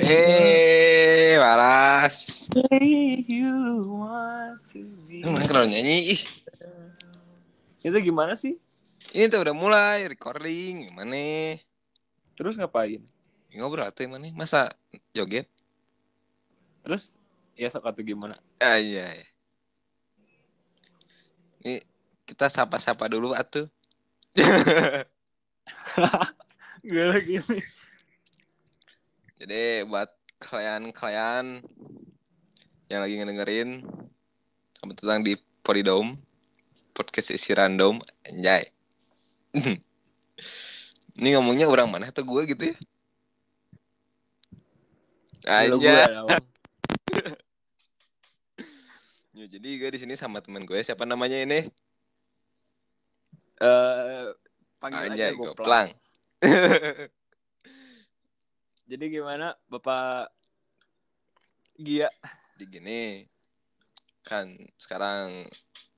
Eh, waras. way you want to be. Lu mana kenal nyanyi? Itu gimana sih? ini tuh udah mulai recording. Gimana? Terus ngapain? Ngobrol tuh mana? Masa joget? Terus ya sok atau gimana? Ah iya. iya. Ini kita sapa-sapa dulu atuh. Gak lagi nih. Jadi buat kalian-kalian yang lagi ngedengerin selamat datang di Podidom podcast isi random anjay. Ini ngomongnya orang mana tuh gue gitu ya? Gue Anjay. dong. Ya, jadi gue di sini sama teman gue siapa namanya ini? Eh, panggil aja Anjay, gue goplang. Jadi gimana Bapak Gia? Di gini kan sekarang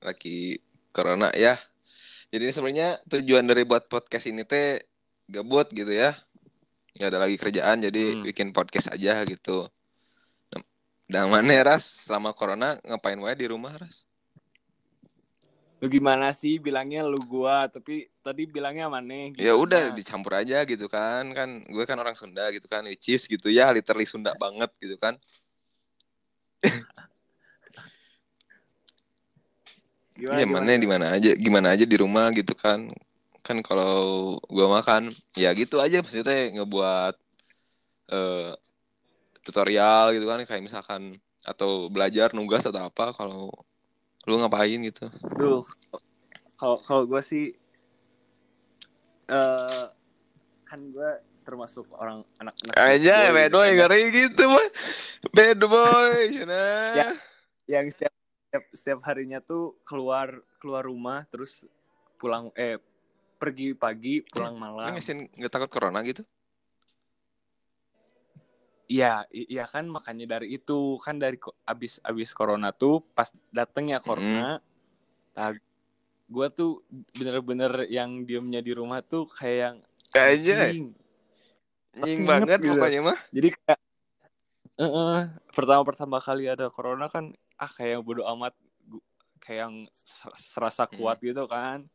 lagi corona ya. Jadi sebenarnya tujuan dari buat podcast ini teh gabut gitu ya. Nggak ada lagi kerjaan jadi Hmm. bikin podcast aja gitu. Nah, Dan mana ya, Ras selama corona ngapain wae di rumah Ras? Lu gimana sih bilangnya lu gua tapi tadi bilangnya mana gitu. Ya udah dicampur aja gitu kan. Kan gue kan orang Sunda gitu kan, is gitu ya, literally Sunda banget gitu kan. Gimana, gimana, mana di mana aja, gimana aja di rumah gitu kan. Kan kalau gua makan, ya gitu aja maksudnya ngebuat eh tutorial gitu kan kayak misalkan atau belajar nugas atau apa kalau lu ngapain gitu. Duh, kalau kalau gue sih eh kan gue termasuk orang anak-anak Aja bad boy ngeri gitu mah. Bad boy, cina. Ya. yang setiap setiap setiap harinya tuh keluar keluar rumah terus pulang eh pergi pagi pulang malam. nggak takut corona gitu? Iya, iya kan makanya dari itu kan dari abis abis corona tuh pas datengnya corona, nah, gue tuh bener-bener yang diemnya di rumah tuh kayak yang Aja. anjing. Nying banget banget gitu. pokoknya mah. Jadi kayak eh pertama pertama kali ada corona kan ah kayak yang bodo amat kayak yang ser- serasa Hmm. kuat gitu kan.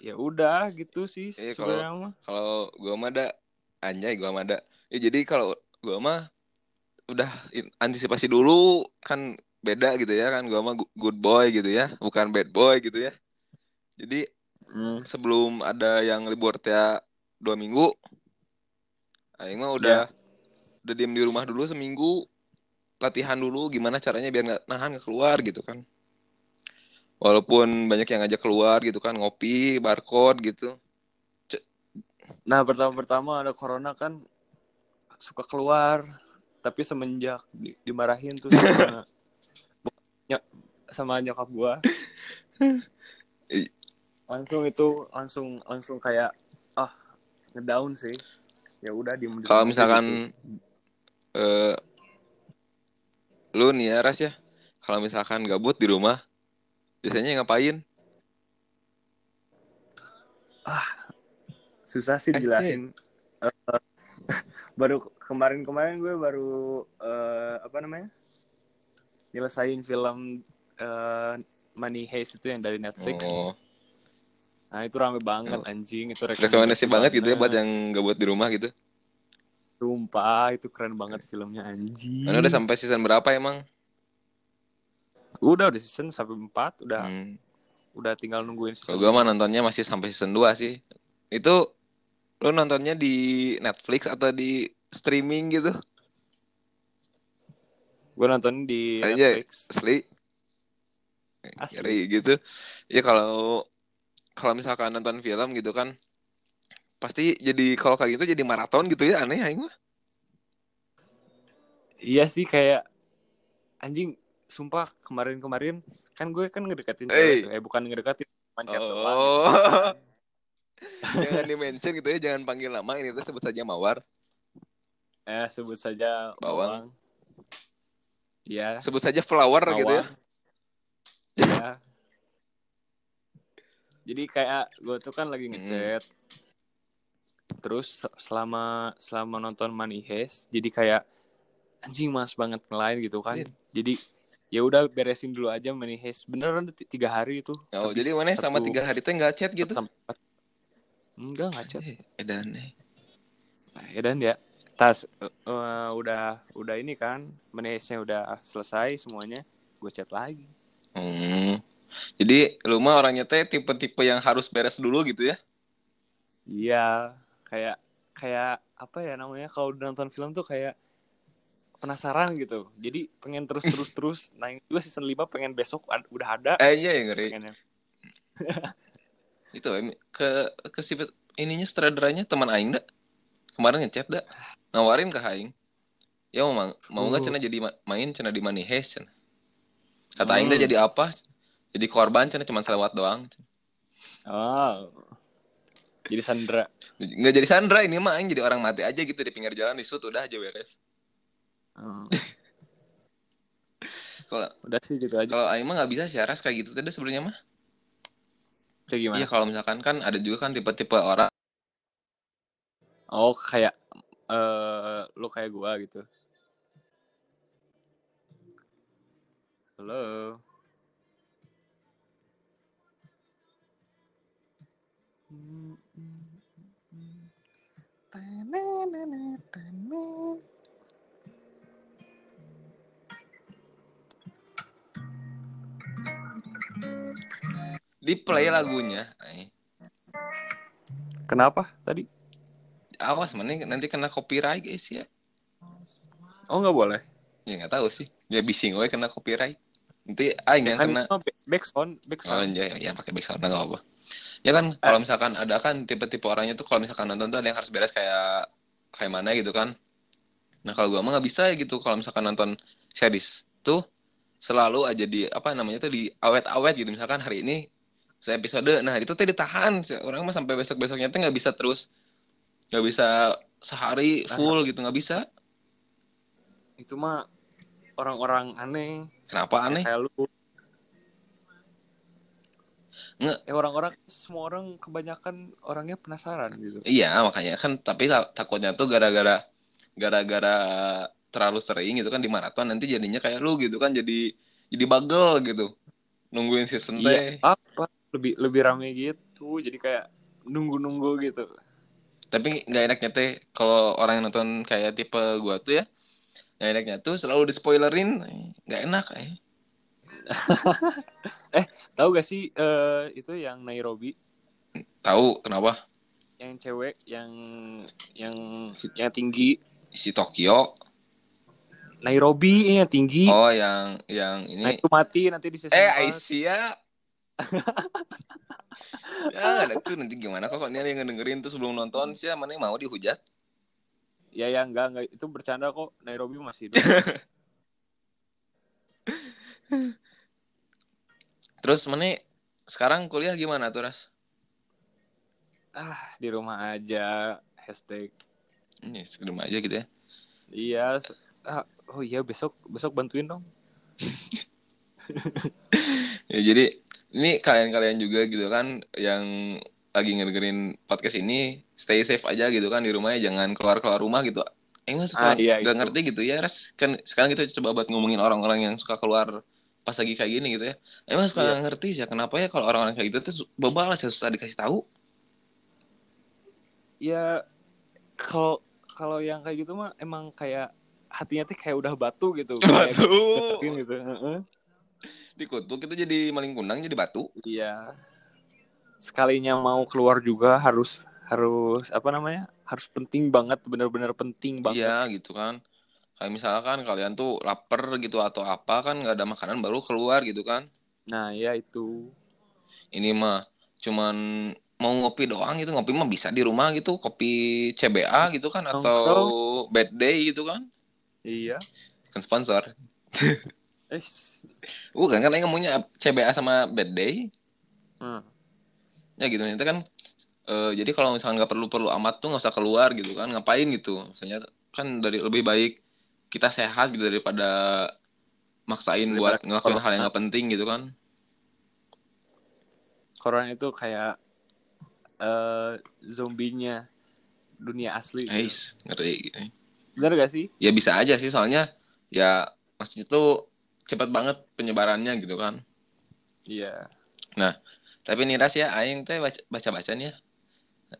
Ya udah gitu sih Iya, kalau- sebenarnya mah. Kalau gua mah ada anjay gua mah ada. Ya jadi kalau gua mah udah antisipasi dulu kan beda gitu ya kan gua mah good boy gitu ya, bukan bad boy gitu ya. Jadi Hmm. sebelum ada yang libur teh dua minggu, Aing mah udah udah diem di rumah dulu seminggu, latihan dulu gimana caranya biar nggak nahan nggak keluar gitu kan. Walaupun banyak yang ngajak keluar gitu kan, ngopi, barcode gitu. Nah, pertama-pertama ada corona kan suka keluar, tapi semenjak di- dimarahin tuh sama sama nyokap gua. Langsung itu langsung langsung kayak ah ngedown sih. Ya udah di Kalau misalkan eh lu nih ya Ras ya, kalau misalkan gabut di rumah, biasanya ngapain? susah sih Eh, jelasin. Eh, baru kemarin-kemarin gue baru eh, apa namanya? nyelesain film eh, Money Heist itu yang dari Netflix. Oh, Nah, itu rame banget Oh. anjing, itu rekomendasi banget gitu ya buat yang gabut di rumah gitu. Sumpah, itu keren banget filmnya anjing. Mana udah sampai season berapa emang? Udah, udah season sampai 4, udah Hmm. udah tinggal nungguin Kalau season. gua mah nontonnya masih sampai season 2 sih. Itu lu nontonnya di Netflix atau di streaming gitu? Gue nonton di Aja. Netflix. Asli? Asli. Ngeri gitu. Ya kalau kalau misalkan nonton film gitu kan pasti jadi kalau kayak gitu jadi maraton gitu ya aneh aing mah. Iya sih kayak anjing sumpah kemarin-kemarin kan gue kan Eh. ngedeketin cewek eh bukan ngedeketin mancet Oh. doang gitu jangan di mention gitu ya, jangan panggil nama ini tuh sebut saja Mawar. Eh sebut saja Bawang. bawang Iya. Sebut saja Flower gitu ya. Iya. jadi kayak gue tuh kan lagi Hmm. ngechat terus selama selama nonton Money Heist jadi kayak anjing mas banget ngelain gitu kan Iya. jadi ya udah beresin dulu aja Money Heist beneran tiga hari itu Oh, Habis jadi mana sama tiga hari teh nggak chat gitu? sampai empat. enggak nggak chat Eh, Edan eh. ya dan ya tas eh, udah udah ini kan Money Heist-nya udah selesai semuanya gue chat lagi Hmm. Jadi lu mah orangnya teh tipe-tipe yang harus beres dulu gitu ya? Iya, kayak kayak apa ya namanya kalau udah nonton film tuh kayak penasaran gitu. Jadi pengen terus terus terus. Nah, juga season 5 pengen besok ad- udah ada Eh iya yang ngeri. pengennya. Itu ke ke si ininya sutradaranya teman aing dah. Kemarin ngechat dah. Nawarin ke aing. Ya mau mau nggak Uh. cina jadi ma- main cina di Money Heist cenah. Kata aing dah Hmm. jadi apa? Jadi korban cina cuma selewat doang. Oh. Jadi Sandra. Nggak jadi Sandra ini mah aing jadi orang mati aja gitu di pinggir jalan di shoot udah aja beres. Oh. Kalau Udah sih gitu aja. kalau aing mah nggak bisa sih Ras kayak gitu tadi sebenarnya mah. Kayak gimana? Iya kalau misalkan kan ada juga kan tipe-tipe orang Oh, kayak eh lu kayak gua gitu. Halo. di play lagunya. Ay, Kenapa tadi? Awas mana nanti kena copyright guys ya. Oh, nggak boleh. Ya nggak tahu sih. Ya bising we kena copyright. Nanti aing yang kan kena. oh, back- back sound, back Oh iya ya pakai background nggak apa. Ya kan kalau misalkan ada kan tipe-tipe orangnya tuh kalau misalkan nonton tuh ada yang harus beres kayak kayak mana gitu kan. Nah kalau gua mah nggak bisa ya gitu kalau misalkan nonton series tuh selalu aja di apa namanya tuh di awet-awet gitu misalkan hari ini saya episode nah itu tuh ditahan orang mah sampai besok besoknya tuh nggak bisa terus nggak bisa sehari full gitu nggak bisa Itu mah orang-orang aneh. kenapa aneh Kayak lu. Nge- Ya orang-orang semua orang kebanyakan orangnya penasaran gitu. Iya, makanya kan tapi ta- takutnya tuh gara-gara gara-gara terlalu sering gitu kan di maraton nanti jadinya kayak lu gitu kan jadi jadi bagel gitu. Nungguin season teh. Iya, apa? Lebih lebih rame gitu. Jadi kayak nunggu-nunggu gitu. Tapi nggak enaknya teh kalau orang yang nonton kayak tipe gua tuh ya, nggak enaknya tuh selalu di spoilerin, nggak enak eh. Tahu gak sih eh itu yang Nairobi, Tahu kenapa? yang cewek yang yang Si- yang tinggi. Si Tokyo. Nairobi yang tinggi. Oh, yang yang Nah ini itu mati nanti di season eh 4. Aisyah. Ya, ada tuh nanti gimana kok ini ada yang ngedengerin tuh sebelum nonton sih mana yang mau dihujat? Ya ya enggak enggak itu bercanda kok. Nairobi masih hidup. Terus mana sekarang kuliah gimana tuh Ras? ah, di rumah aja. Hashtag. Ini di rumah aja gitu ya. Iya. Ah, oh iya besok besok bantuin dong. Ya jadi ini kalian-kalian juga gitu kan yang lagi ngedengerin podcast ini stay safe aja gitu kan di rumahnya jangan keluar-keluar rumah gitu. Eh mas suka Ah, iya, nggak itu. ngerti gitu ya Ras. Kan sekarang kita coba buat ngomongin orang-orang yang suka keluar pas lagi kayak gini gitu ya. Emang suka Iya. ngerti sih ya kenapa ya kalau orang-orang kayak gitu tuh bebal sih susah dikasih tahu. Ya kalau kalau yang kayak gitu mah emang kayak hatinya tuh kayak udah batu gitu. Kayak Batu. gituin gitu. Heeh. Dikutuk kita jadi maling kundang jadi batu. Iya. Sekalinya mau keluar juga harus harus apa namanya? Harus penting banget, benar-benar penting banget. Iya gitu kan. Kayak misalkan kalian tuh lapar gitu atau apa kan nggak ada makanan baru keluar gitu kan. Nah, ya itu. Ini mah cuman mau ngopi doang gitu ngopi mah bisa di rumah gitu kopi CBA gitu kan atau Bad Day gitu kan Iya. kan sponsor Eh. bukan kan yang ngomongnya CBA sama Bad Day Hmm. ya gitu itu kan eh, jadi kalau misalkan nggak perlu perlu amat tuh nggak usah keluar gitu kan ngapain gitu maksudnya kan dari lebih baik kita sehat gitu daripada maksain buat Daripada ngelakuin hal yang corona. nggak penting gitu kan corona itu kayak eh zombinya dunia asli. gitu. Ais, ngeri. Bener gak sih? Ya bisa aja sih soalnya ya maksudnya tuh cepat banget penyebarannya gitu kan. Iya. Tapi nih Ras ya, Aing teh baca- baca-baca nih ya.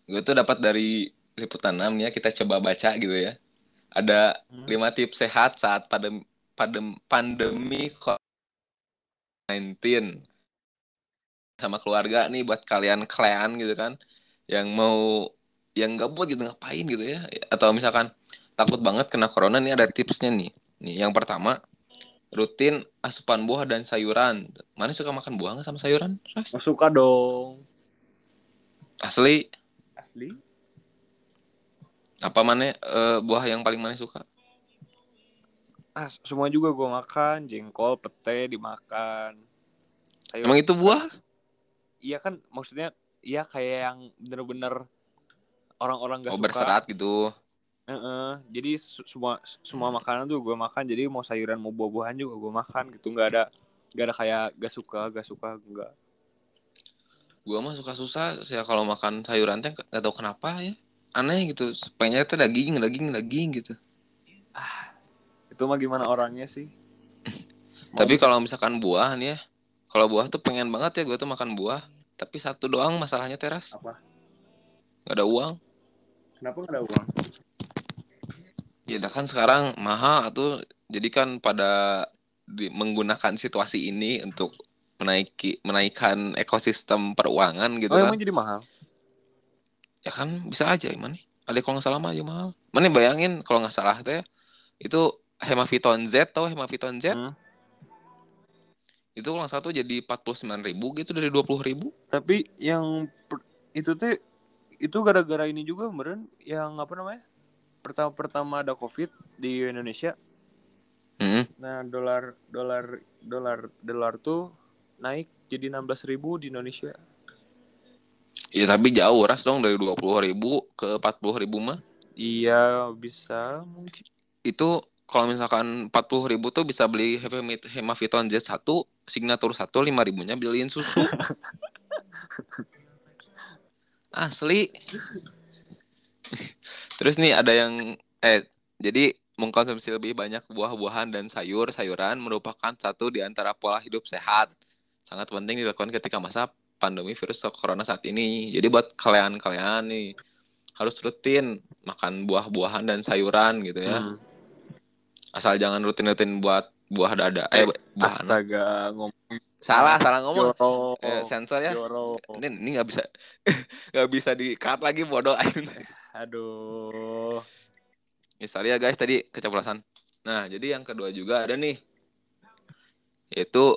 Gue tuh dapat dari liputan 6 nih ya, kita coba baca gitu ya. Ada Hmm. 5 tips sehat saat pandem, pandem, pandemi COVID-19. Sama keluarga nih buat kalian kalian gitu kan. Yang mau, yang gabut gitu ngapain gitu ya. Atau misalkan takut banget kena corona nih ada tipsnya nih. Nih, yang pertama, rutin asupan buah dan sayuran. Mana suka makan buah nggak sama sayuran? Ras? Oh, suka dong. Asli, Asli. apa mana eh, buah yang paling mana suka? Ah, semua juga gue makan, jengkol, pete dimakan. Sayur- Emang itu buah? Iya kan, maksudnya iya kayak yang bener-bener orang-orang gak Oh, suka. berserat gitu. Heeh. Jadi su- semua semua makanan tuh gue makan. Jadi mau sayuran mau buah-buahan juga gue makan gitu. Nggak ada nggak ada kayak gak suka gak suka enggak. Gua mah suka susah ya kalau makan sayuran teh nggak tahu kenapa ya. Aneh gitu. Pengennya tuh daging, daging, daging gitu. Itu mah gimana orangnya sih? Tapi kalau misalkan buah nih ya, kalau buah tuh pengen banget ya gue tuh makan buah. Tapi satu doang masalahnya teras. Apa? Nggak ada uang. kenapa nggak ada uang? Ya kan sekarang mahal tuh. Jadi kan pada di- menggunakan situasi ini untuk menaiki menaikkan ekosistem peruangan gitu Oh kan. emang jadi mahal? ya kan bisa aja mana ada kalau nggak salah mah aja mahal mana bayangin kalau nggak salah teh itu hemaviton Z tau hemaviton Z Hmm. itu salah tuh jadi 49.000 ribu gitu dari 20.000 ribu Tapi yang itu teh itu gara-gara ini juga meren yang apa namanya? Pertama-pertama ada Covid di Indonesia. hmm. Nah, dolar dolar dolar dolar tuh naik jadi 16.000 di Indonesia. ya tapi jauh ras dong dari 20.000 ribu ke 40.000 ribu mah Iya, bisa mungkin. itu kalau misalkan 40.000 ribu tuh bisa beli hemavit- hemaviton Z 1 signatur 1 5 ribunya beliin susu asli terus nih ada yang eh jadi mengkonsumsi lebih banyak buah-buahan dan sayur-sayuran merupakan satu di antara pola hidup sehat sangat penting dilakukan ketika masa pandemi virus corona saat ini jadi buat kalian-kalian nih harus rutin makan buah-buahan dan sayuran gitu ya Hmm. asal jangan rutin-rutin buat buah dada eh buah anak. Astaga, ngomong salah salah ngomong Yoro. Eh, sensor ya Yoro. ini ini nggak bisa nggak bisa di cut lagi bodoh Aduh. ya, sorry ya guys tadi keceplosan nah jadi yang kedua juga ada nih yaitu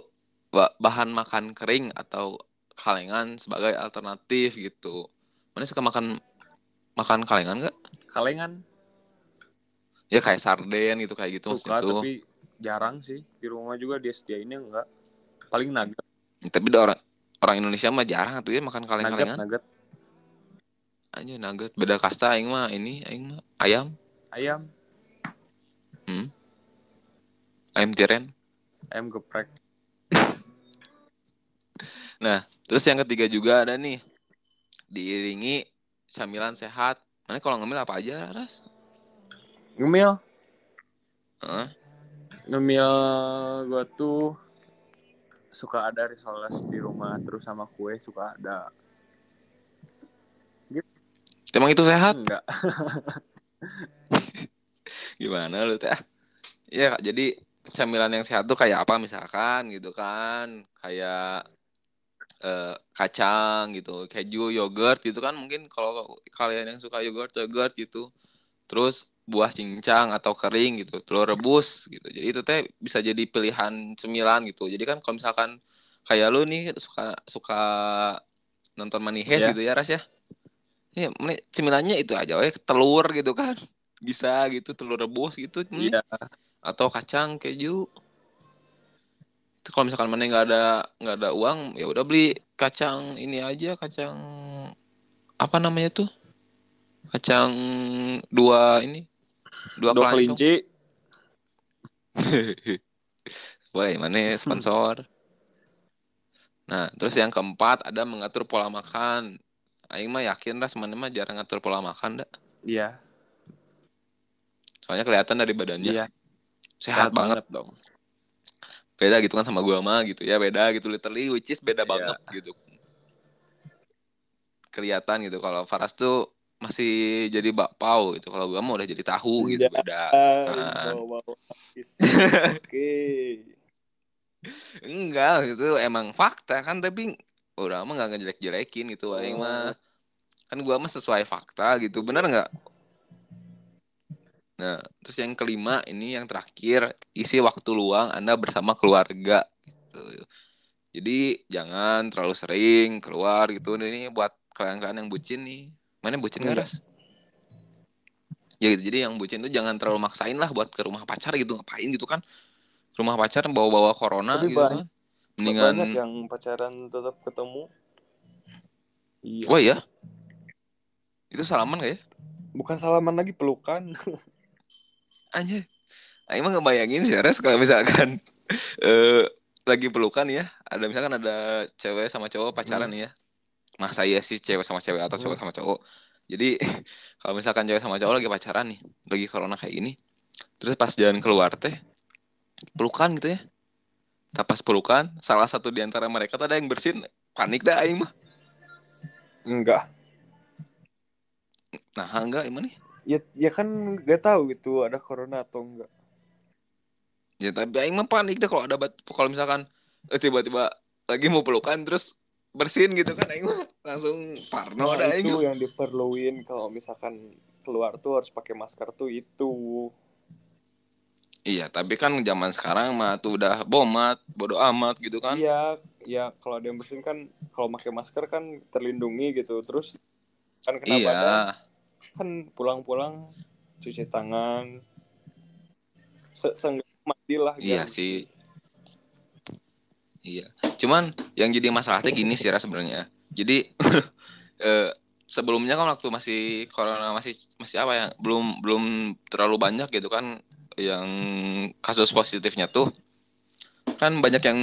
ba- bahan makan kering atau kalengan sebagai alternatif gitu mana suka makan makan kalengan nggak Kalengan ya kayak sarden gitu kayak gitu suka maksudnya tuh tapi jarang sih. Di rumah juga dia sediainnya enggak. Paling nugget, tapi ada orang orang Indonesia mah jarang tuh ya makan nugget, kaleng-kalengan nugget. Aja nugget. Beda kasta aing mah ini aing mah ayam. Ayam, ayam tiren. Ayam geprek. terus yang ketiga juga ada nih. Diiringi camilan sehat. Mana kalau ngemil apa aja ras? Ngemil, Heeh. ngemil gua tuh suka ada risoles di rumah terus sama kue suka ada. Emang itu sehat? Enggak. gimana lu teh? Ya jadi camilan yang sehat tuh kayak apa? Misalkan gitu kan kayak eh, kacang gitu keju yogurt gitu kan. Mungkin kalau kalian yang suka yogurt yogurt gitu. Terus buah cincang atau kering gitu telur rebus gitu. Jadi itu teh bisa jadi pilihan cemilan gitu. Jadi kan kalau misalkan kayak lu nih suka suka nonton Money Heist Iya. gitu ya Ras ya ya cemilannya itu aja we telur gitu kan bisa gitu telur rebus gitu hmm. Iya. atau kacang keju itu kalau misalkan mana nggak ada nggak ada uang ya udah beli kacang ini aja kacang apa namanya tuh kacang dua ini dua, Dua kelinci. boleh mana sponsor Nah, terus yang keempat ada mengatur pola makan. Aing mah yakin lah semuanya mah jarang ngatur pola makan dah. Iya. Soalnya kelihatan dari badannya Iya. sehat, banget. dong. Beda gitu kan sama gua mah gitu ya, beda gitu literally which is beda Iya. banget gitu. Kelihatan gitu kalau Faras tuh masih jadi bakpao gitu. Kalau gua mah udah jadi tahu gitu, Iya. beda. Ah, Kan. Oke. Enggak, itu emang fakta kan tapi udah mah nggak ngejelek-jelekin gitu Oh. aing mah. Kan gua mah sesuai fakta gitu. Bener nggak? Nah, terus yang kelima ini yang terakhir, isi waktu luang Anda bersama keluarga gitu. Jadi jangan terlalu sering keluar gitu. Ini buat kalian-kalian yang bucin nih. Mana bucin nggak, Enggak. Ras? Ya gitu. Jadi yang bucin tuh jangan terlalu maksain lah buat ke rumah pacar gitu. Ngapain gitu kan? Rumah pacar bawa-bawa corona Tapi gitu banyak- kan. Mendingan Banyak yang pacaran tetap ketemu. Iya. Oh iya? Itu salaman gak ya? Bukan salaman lagi pelukan. Anjir. Aing mah ngebayangin sih Res kalau misalkan eh lagi pelukan ya, ada misalkan ada cewek sama cowok pacaran ya. Masa iya sih cewek sama cewek atau cowok Hmm. sama cowok. Jadi kalau misalkan cewek sama cowok lagi pacaran nih, lagi corona kayak gini. Terus pas jalan keluar teh pelukan gitu ya. Tak pas pelukan, salah satu di antara mereka tuh ada yang bersin, panik dah aing mah. Enggak. Nah, enggak gimana nih? Ya, ya kan nggak tahu gitu ada corona atau enggak. Ya tapi aing mah panik deh kalau ada kalau misalkan eh, tiba-tiba lagi mau pelukan terus bersin gitu kan aing mah langsung parno Nah, ada aing. itu yang diperluin kalau misalkan keluar tuh harus pakai masker tuh itu. Iya, tapi kan zaman sekarang mah tuh udah bomat, bodo amat gitu kan. Iya, ya kalau ada yang bersin kan kalau pakai masker kan terlindungi gitu. Terus kan kena Iya. badan kan pulang-pulang cuci tangan. Se Seenggaknya mandi lah Iya gengsi. sih. Iya. Cuman yang jadi masalahnya gini sih Ra, sebenarnya. Jadi eh, sebelumnya kan waktu masih corona masih masih apa ya? Belum belum terlalu banyak gitu kan yang kasus positifnya tuh. Kan banyak yang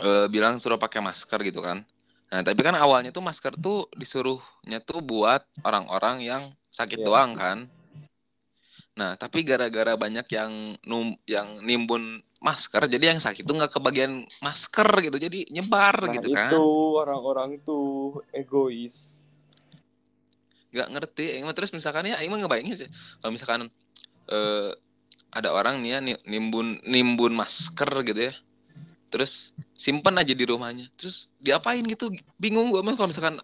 eh, bilang suruh pakai masker gitu kan. Nah, tapi kan awalnya tuh masker tuh disuruhnya tuh buat orang-orang yang sakit Iya. doang kan. Nah, tapi gara-gara banyak yang num yang nimbun masker, jadi yang sakit tuh nggak kebagian masker gitu, jadi nyebar Nah, gitu kan. itu orang-orang tuh egois. Nggak ngerti. Aing mah terus misalkan ya, Aing mah ngebayangin sih, kalau misalkan eh, ada orang nih ya ni- nimbun nimbun masker gitu ya, terus simpan aja di rumahnya, terus diapain gitu? Bingung gue mah kalau misalkan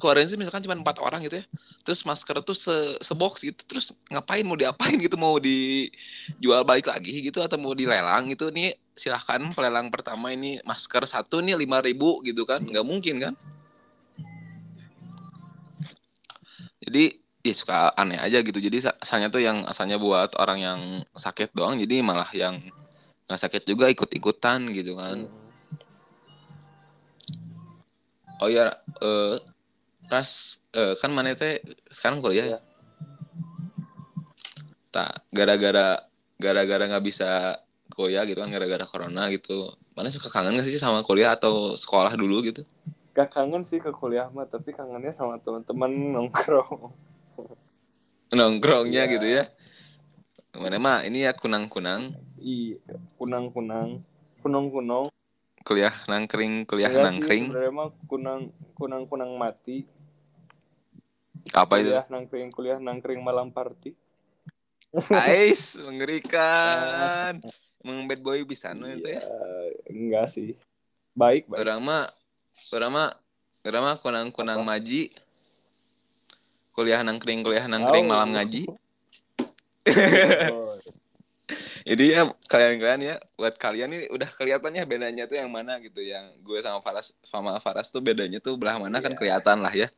keluarin sih misalkan cuma empat orang gitu ya, terus masker tuh se sebox gitu, terus ngapain mau diapain gitu? Mau dijual balik lagi gitu atau mau dilelang gitu? Nih silahkan pelelang pertama ini masker satu nih lima ribu gitu kan? Nggak mungkin kan? Jadi ya suka aneh aja gitu. Jadi sa- asalnya tuh yang asalnya buat orang yang sakit doang, jadi malah yang nggak sakit juga ikut-ikutan gitu kan. Oh ya, eh Ras, eh, kan mana teh sekarang kuliah ya? Iya. Tak, gara-gara gara-gara nggak bisa kuliah gitu kan, gara-gara corona gitu. Mana suka kangen gak sih sama kuliah atau sekolah dulu gitu? Gak kangen sih ke kuliah mah, tapi kangennya sama teman-teman nongkrong. Nongkrongnya Iya. gitu ya. Mana mah ini ya kunang-kunang, Iya, kunang-kunang, kunong-kunong. kuliah nangkring, kuliah Enggak sih, nangkring. sebenarnya mah kunang kunang-kunang mati. Apa itu? kuliah nangkring, kuliah nangkring malam party. Ais, mengerikan. Emang bad boy bisa no itu Iya, ya. enggak sih. Baik, baik. Orang mah, orang mah kunang-kunang maji. Kuliah nangkring, kuliah nangkring Tahu. malam ngaji. Oh, Jadi ya kalian-kalian ya, buat kalian nih udah kelihatannya bedanya tuh yang mana gitu. Yang gue sama Faras sama Faras tuh bedanya tuh belah mana kan Iya. kelihatan lah ya.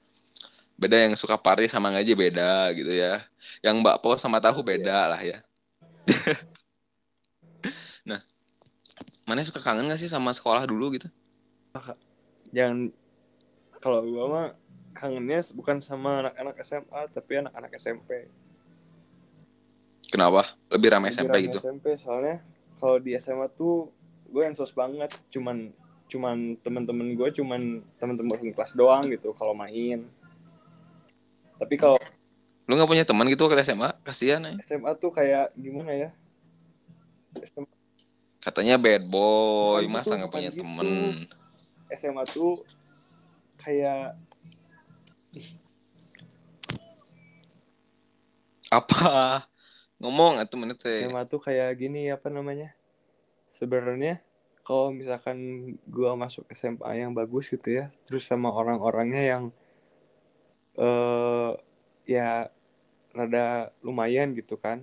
Beda yang suka party sama ngaji beda gitu ya. Yang bakpo sama tahu beda lah ya. nah, mana suka kangen gak sih sama sekolah dulu gitu? Jangan kalau gua mah kangennya bukan sama anak-anak SMA, tapi anak-anak SMP. Kenapa? Lebih ramai SMP rame gitu. SMP soalnya kalau di SMA tuh gue ensos banget, cuman cuman teman-teman gue cuman teman-teman kelas doang gitu kalau main tapi kalau lu nggak punya teman gitu waktu SMA kasihan ya SMA tuh kayak gimana ya SMA, katanya bad boy Bukan masa nggak punya gitu. temen SMA tuh kayak apa? Ngomong atau mana teh. SMA tuh kayak gini apa namanya? Sebenarnya kalau misalkan gua masuk SMA yang bagus gitu ya terus sama orang-orangnya yang eh ya rada lumayan gitu kan.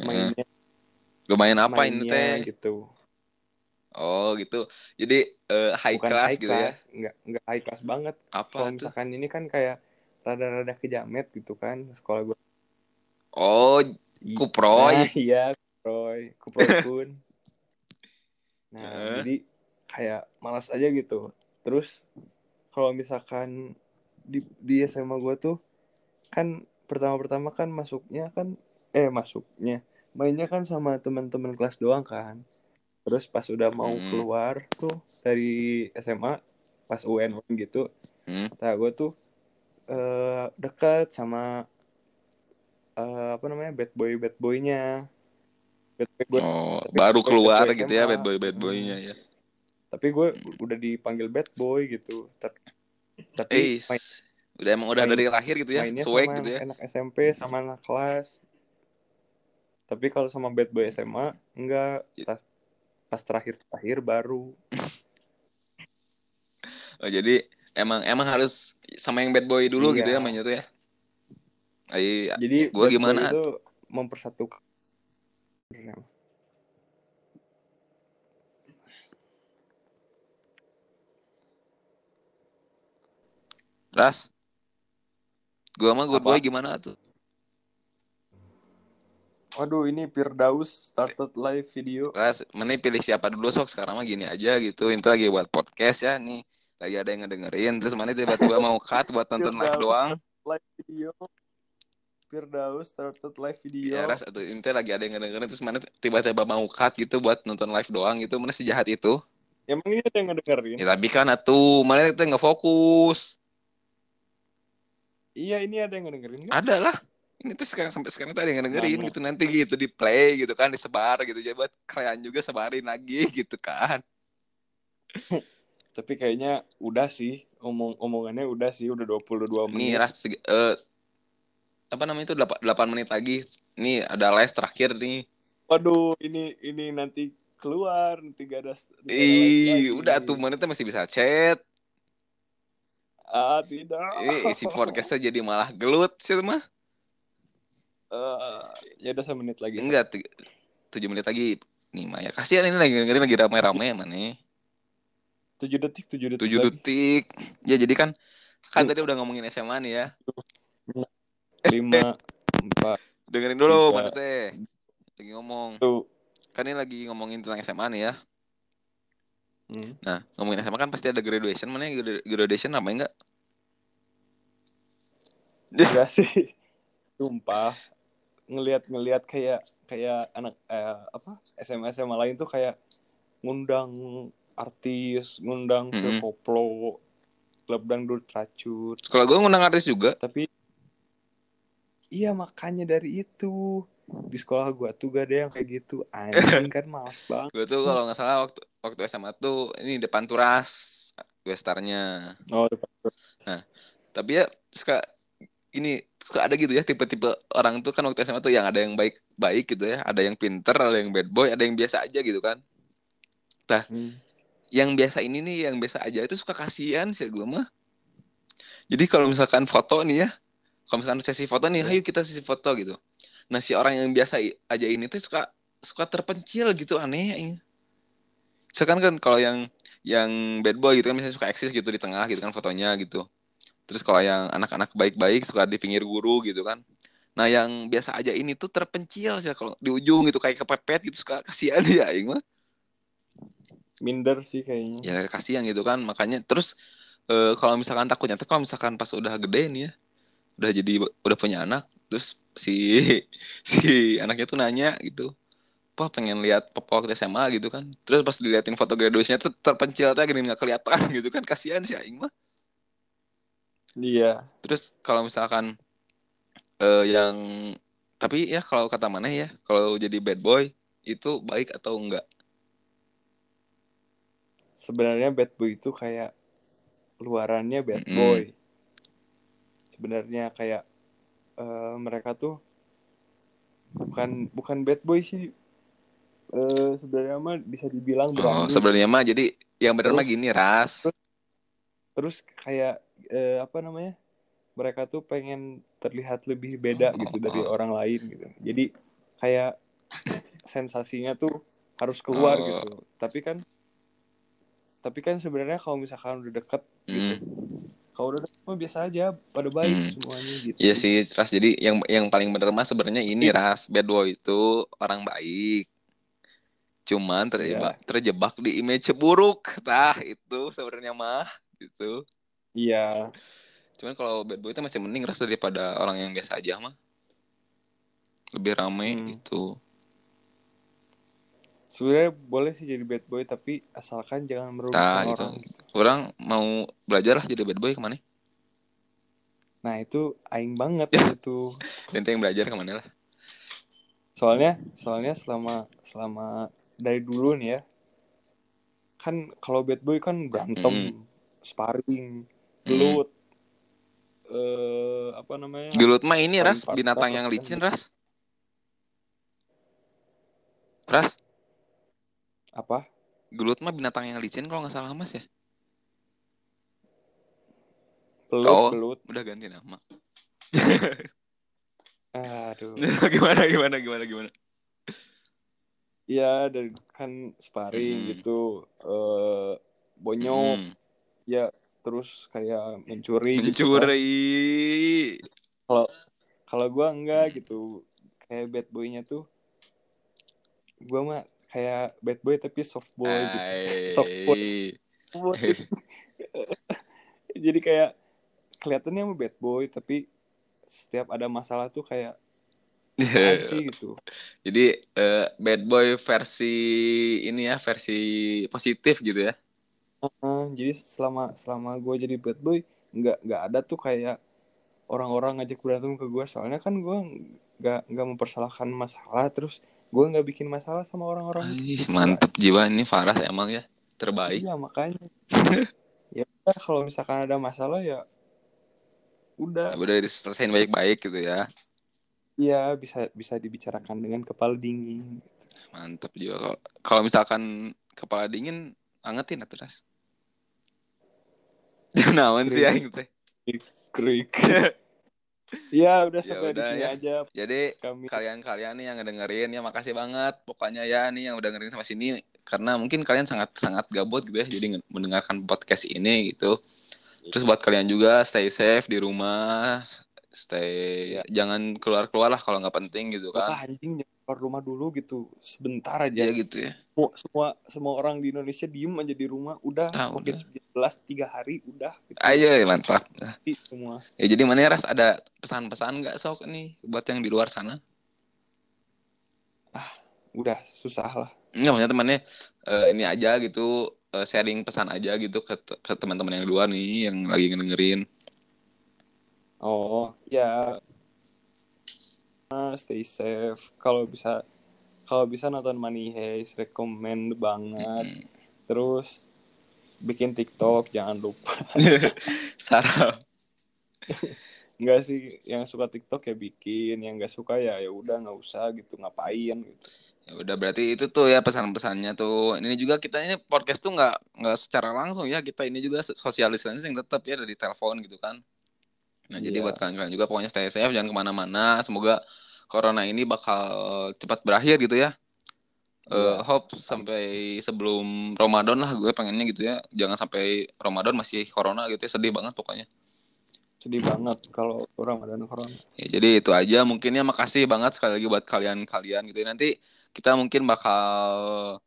Heeh. mainnya. Lumayan apa ini mainnya teh? gitu oh gitu jadi eh, high bukan class high gitu ya class nggak nggak high class banget apa kalau misalkan ini kan kayak rada-rada kejamet gitu kan sekolah gua oh kuproy Nah, iya, Kuproy, Kuproy Kun. Nah, Heeh. jadi kayak malas aja gitu. Terus kalau misalkan di di SMA gue tuh kan pertama-pertama kan masuknya kan eh masuknya mainnya kan sama teman-teman kelas doang kan. Terus pas udah mau Hmm. keluar tuh dari SMA pas UN gitu, Hmm. gue tuh eh dekat sama eh, apa namanya bad boy bad boynya bad boy boy oh tapi baru bad boy- keluar boy gitu ya SMA. bad boy bad Hmm. boynya ya tapi gue udah dipanggil bad boy gitu Ta- tapi eh main, udah emang udah main- dari lahir gitu ya swag gitu ya anak SMP sama anak kelas tapi kalau sama bad boy SMA enggak Ya. Pas, terakhir terakhir baru Oh, jadi emang emang harus sama yang bad boy dulu Iya. gitu ya mainnya tuh ya. Iya, jadi boy gimana? itu mempersatukan Ras. Gua mah boy gimana tuh? Waduh ini Firdaus started live video Ras, mana pilih siapa dulu sok sekarang mah gini aja gitu. Itu lagi buat podcast ya nih. Lagi ada yang ngedengerin terus mana tiba-tiba mau cut buat nonton live doang. live video Firdaus started live video Ya Ras, atau ini lagi ada yang ngedengerin terus mana tiba-tiba mau cut gitu buat nonton live doang gitu. Mana sejahat itu? emang ini ada yang ngedengerin Ya tapi kan atuh, mana itu nggak fokus. iya ini ada yang ngedengerin? Ada lah. Ini tuh sekarang sampai sekarang tuh ada yang ngedengerin Mana? gitu nanti gitu di play gitu kan disebar gitu jadi buat kalian juga sebarin lagi gitu kan. Tapi kayaknya udah sih omong omongannya udah sih udah 22 Ini menit. ras segi- eh apa namanya itu 8, 8 menit lagi. Ini ada les terakhir nih. Waduh, ini ini nanti keluar nanti gak ada. Ih, udah tuh menitnya masih bisa chat. Ah, tidak. Ini isi podcastnya jadi malah gelut sih mah. Eh, ya udah semenit lagi. Enggak, 7 menit lagi. Nih Maya, kasihan ini lagi dengerin lagi rame-rame mana 7 detik, 7 detik. 7 lagi. detik. Ya jadi kan kan tadi udah ngomongin SMA nih ya. 5 4 Dengerin dulu mana teh. Lagi ngomong. tuh. Kan ini lagi ngomongin tentang SMA nih ya. Hmm. Nah, ngomongin SMA kan pasti ada graduation. Mana graduation apa enggak? Enggak sih. Sumpah. Ngelihat-ngelihat kayak kayak anak eh, apa? SMA SMA lain tuh kayak ngundang artis, ngundang Mm-mm. Phil Koplo, klub dangdut racut. Kalau gue ngundang artis juga. tapi iya makanya dari itu di sekolah gua tuh gak ada yang kayak gitu anjing kan males banget Gue tuh kalau nggak salah waktu waktu SMA tuh ini depan turas Westarnya. oh depan Tapi ya suka ini suka ada gitu ya tipe-tipe orang tuh kan waktu SMA tuh yang ada yang baik-baik gitu ya, ada yang pinter, ada yang bad boy, ada yang biasa aja gitu kan. Hmm. Yang biasa ini nih, yang biasa aja itu suka kasihan sih gue mah. Jadi kalau misalkan foto nih ya, kalau misalkan sesi foto nih, Iya. ayo kita sesi foto gitu. Nah si orang yang biasa aja ini tuh suka suka terpencil gitu aneh ya. Misalkan kan kalau yang yang bad boy gitu kan misalnya suka eksis gitu di tengah gitu kan fotonya gitu. Terus kalau yang anak-anak baik-baik suka di pinggir guru gitu kan. Nah yang biasa aja ini tuh terpencil sih kalau di ujung gitu kayak kepepet gitu suka kasihan ya aing mah. minder sih kayaknya Ya kasihan gitu kan makanya terus eh, kalau misalkan takutnya tuh kalau misalkan pas udah gede nih ya udah jadi udah punya anak terus si si anaknya tuh nanya gitu apa pengen lihat papa waktu SMA gitu kan terus pas diliatin foto graduasinya tuh terpencil tuh gini nggak kelihatan gitu kan kasihan sih aing mah Iya. terus kalau misalkan eh yang tapi ya kalau kata mana ya kalau jadi bad boy itu baik atau enggak Sebenarnya bad boy itu kayak luarannya bad Mm-mm. boy. Sebenarnya kayak eh, mereka tuh bukan bukan bad boy sih. Eh sebenarnya mah bisa dibilang oh sebenarnya mah jadi yang Terus- mah gini ras Terus kayak eh, apa namanya? Mereka tuh pengen terlihat lebih beda Oh, gitu dari orang lain gitu. Jadi kayak sensasinya tuh harus keluar Oh. gitu. Tapi kan tapi kan sebenarnya kalau misalkan udah deket gitu. Hmm. Kalau udah deket mah biasa aja, pada baik Hmm. semuanya gitu. Iya sih, Ras. Jadi yang yang paling bener mah sebenarnya ini Iya. Ras, bad boy itu orang baik. Cuman terjebak Iya. terjebak di image buruk. Tah, itu sebenarnya mah gitu. Iya. Cuman kalau bad boy itu masih mending Ras daripada orang yang biasa aja mah. Lebih rame Hmm. gitu. Sebenarnya boleh sih jadi bad boy tapi asalkan jangan merugikan Nah, itu. orang gitu. Orang mau belajar lah jadi bad boy ke mana? Nah, itu aing banget Ya. itu. Nanti yang belajar ke mana lah? Soalnya soalnya selama selama dari dulu nih ya. Kan kalau bad boy kan berantem, sparring, gelut. Eh apa namanya? Gelut mah ini Ras, binatang yang licin Ras. Ras, Apa? gelut mah binatang yang licin kalau nggak salah Mas ya. Belut, Oh. belut. Udah ganti nama. Aduh. gimana gimana gimana gimana? Iya, dari kan sparring Hmm. gitu. Eh bonyok, Hmm. ya terus kayak mencuri gitu. Mencuri. Kalau gua enggak Hmm. gitu. Kayak bad boy-nya tuh gua mah kayak bad boy tapi soft boy gitu. Soft boy. Jadi kayak kelihatannya mah bad boy tapi setiap ada masalah tuh kayak sih gitu. Jadi eh, bad boy versi ini ya versi positif gitu ya. Heeh, jadi selama selama gue jadi bad boy nggak nggak ada tuh kayak orang-orang ngajak berantem ke gue soalnya kan gue nggak nggak mempersalahkan masalah terus gue nggak bikin masalah sama orang-orang mantep jiwa ini Faras emang ya terbaik. iya makanya ya kalau misalkan ada masalah ya udah Udah diselesain baik-baik gitu ya. ya bisa bisa dibicarakan dengan kepala dingin Mantep jiwa. Kalau- Kalau misalkan kepala dingin angetin atuh. Naon sih aing teh. krik ya udah Ya sampai di udah sini ya. aja Jadi kalian-kalian nih yang ngedengerin ya makasih banget pokoknya ya nih yang udah dengerin sampai sini karena mungkin kalian sangat sangat gabut gitu ya jadi mendengarkan podcast ini gitu terus buat kalian juga stay safe di rumah stay jangan keluar keluar lah kalau nggak penting gitu kan anjing jangan keluar rumah dulu gitu sebentar aja. Ya gitu ya. Semua semua semua orang di Indonesia diem aja di rumah udah Ah, covid 19 tiga hari udah gitu. ayo mantap. Mati semua. Ya jadi mana ya ras ada pesan-pesan nggak sok nih buat yang di luar sana? Udah susah lah. Enggak maksudnya temannya eh, ini aja gitu eh, sharing pesan aja gitu ke ke teman-teman yang di luar nih yang lagi ngedengerin. Oh ya Ah, stay safe kalau bisa kalau bisa nonton Money Heist recommend banget Mm. terus bikin TikTok jangan lupa Sarap. nggak sih yang suka TikTok ya bikin yang nggak suka ya ya udah nggak usah gitu ngapain gitu Ya udah berarti itu tuh ya pesan-pesannya tuh. Ini juga kita ini podcast tuh nggak nggak secara langsung ya kita ini juga social distancing tetap ya dari telepon gitu kan. Nah jadi Iya. buat kalian-kalian juga pokoknya stay safe jangan ke mana-mana. Semoga corona ini bakal cepat berakhir gitu ya. Eh, Iya. hope sampai sebelum Ramadan lah gue pengennya gitu ya. Jangan sampai Ramadan masih corona gitu ya. Sedih banget pokoknya. sedih banget kalau Ramadan corona Ya, jadi itu aja mungkinnya makasih banget sekali lagi buat kalian-kalian gitu ya. Nanti kita mungkin bakal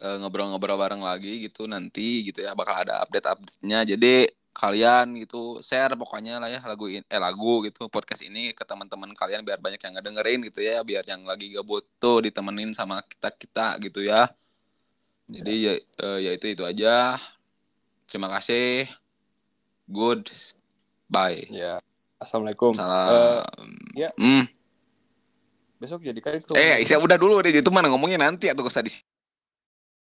eh, ngobrol-ngobrol bareng lagi gitu nanti gitu ya bakal ada update-update-nya. Jadi kalian gitu share pokoknya lah ya lagu in, eh lagu gitu podcast ini ke teman-teman kalian biar banyak yang ngedengerin gitu ya biar yang lagi gabut tuh ditemenin sama kita kita gitu ya. Jadi ya, uh, ya itu itu aja. Terima kasih. Good. Bye. Ya. Assalamualaikum. Salam. Eh, ya. Hmm. besok jadi kali eh saya udah dulu deh itu mana ngomongnya? Nanti atau usah di